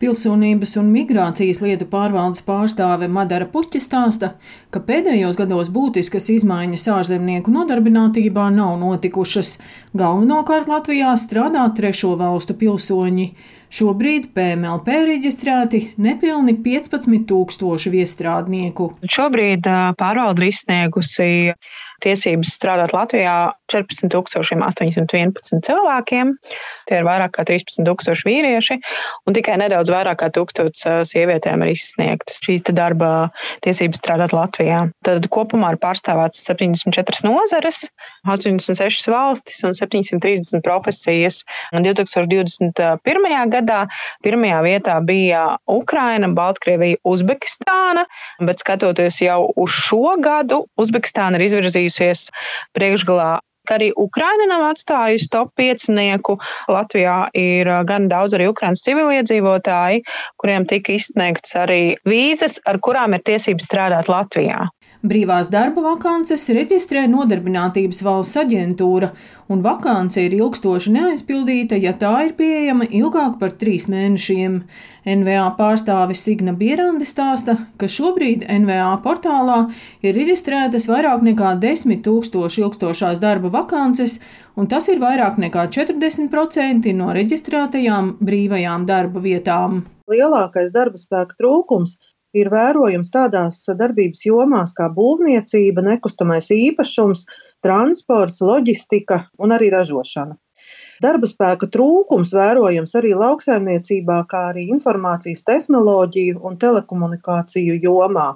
Pilsonības un migrācijas lietu pārvaldes pārstāve Madara Puķa stāsta, ka pēdējos gados būtiskas izmaiņas ārzemnieku nodarbinātībā nav notikušas. Galvenokārt Latvijā strādā trešo valstu pilsoņi. Šobrīd PMLP reģistrēti nepilni 15 tūkstoši viestrādnieku. Šobrīd pārvalde ir izsniegusi tiesības strādāt Latvijā 14,811 cilvēkiem. Tie ir vairāk kā 13,000 vīrieši, un tikai nedaudz vairāk kā 1000 sievietēm ir izsniegtas šīs darba tiesības strādāt Latvijā. Tad kopumā ir pārstāvēts 74 nozares, 86 valstis un 730 profesijas. Un 2021. gadā pirmajā vietā bija Ukraina, Baltkrievija, Uzbekistāna, bet skatoties jau uz šo gadu, Uzbekistāna ir izvirzījusi pavirzījusies priekšgalā. Arī Ukraina nav atstājusi top piecinieku. Latvijā ir gan daudz arī Ukraiņas civiliedzīvotāji, kuriem tika izsniegts arī vīzas, ar kurām ir tiesības strādāt Latvijā. Brīvās darba vakances reģistrē Nodarbinātības valsts aģentūra, un vakance ir ilgstoši neaizpildīta, ja tā ir pieejama ilgāk par trīs mēnešiem. NVA pārstāvis Signa Bierandi stāsta, ka šobrīd NVA portālā ir reģistrētas vairāk nekā 10 tūkstoši ilgstošās darba vakances, un tas ir vairāk nekā 40% no reģistrētajām brīvajām darba vietām. Lielākais darba spēka trūkums ir vērojams tādās darbības jomās kā būvniecība, nekustamais īpašums, transports, loģistika un arī ražošana. Darba spēka trūkums vērojams arī lauksaimniecībā, kā arī informācijas tehnoloģiju un telekomunikāciju jomā.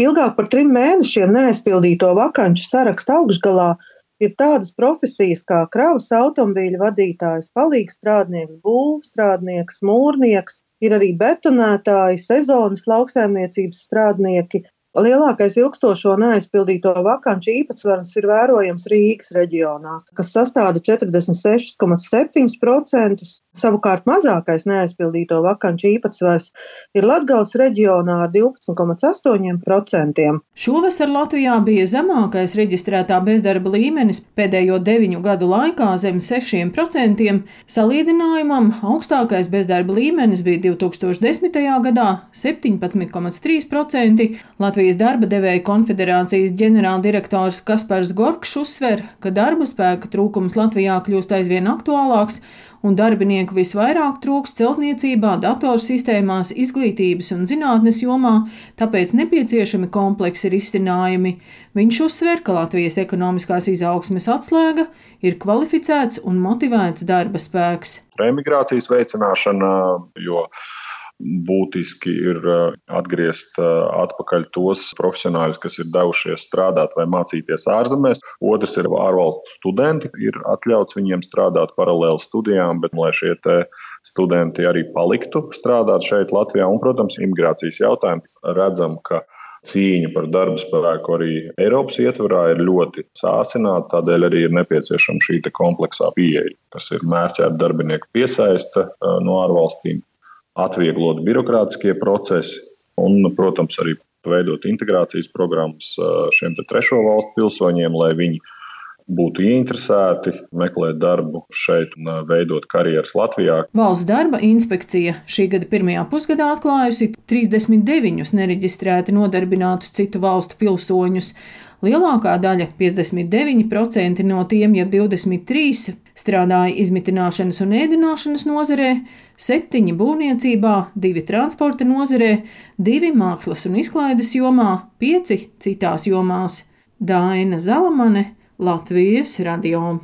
Ilgāk par trim mēnešiem neaizpildīto vakanču saraksta augšgalā ir tādas profesijas kā kravas automobīļa vadītājs, palīgstrādnieks, būvstrādnieks, mūrnieks, ir arī betonētāji, sezonas lauksaimniecības strādnieki, Lielākais ilgstošo neaizpildīto vakanču īpatsvars ir vērojams Rīgas reģionā, kas sastāda 46,7%. Savukārt mazākais neaizpildīto vakanču īpatsvars ir Latgales reģionā ar 12,8%. Šovasar Latvijā bija zemākais reģistrētā bezdarba līmenis pēdējo deviņu gadu laikā zem 6%. Salīdzinājumam augstākais bezdarba līmenis bija 2010. gadā - 17,3%. Latvijas darba devēja konfederācijas ģenerāldirektors Kaspars Gorkšs uzsver, ka darba spēka trūkums Latvijā kļūst aizvien aktuālāks un darbinieku visvairāk trūks celtniecībā, datorsistēmās, izglītības un zinātnes jomā, tāpēc nepieciešami kompleksi risinājumi. Viņš uzsver, ka Latvijas ekonomiskās izaugsmes atslēga ir kvalificēts un motivēts darba spēks. Remigrācijas veicināšana, jo būtiski ir eh, atgriezt eh, atpakaļ tos profesionāļus, kas ir devušies strādāt vai mācīties ārzemēs. Otrs ir ārvalstu studenti. Ir atļauts viņiem strādāt paralēli studijām, bet lai šie studenti arī paliktu strādāt šeit, Latvijā, un, protams, imigrācijas jautājumi, redzam, ka cīņa par darba spēku arī Eiropas ietvarā ir ļoti sāsināta. Tādēļ arī ir nepieciešama šī kompleksā pieeja, kas ir mērķēta darbinieku piesaiste eh, no ārvalstīm, atvieglot birokrātiskie procesi un, protams, arī veidot integrācijas programmas šiem trešo valstu pilsoņiem, lai viņi būtu ieinteresēti meklēt darbu šeit un veidot karjeras Latvijā. Valsts darba inspekcija šī gada pirmajā pusgadā atklājusi 39 nereģistrēti nodarbinātus citu valstu pilsoņus. Lielākā daļa, 59% no tiem, jeb 23, strādāja izmitināšanas un ēdināšanas nozarē, 7 būvniecībā, 2 transporta nozarē, 2 mākslas un izklaides jomā, 5 citās jomās. Daina Zalamane, Latvijas radio.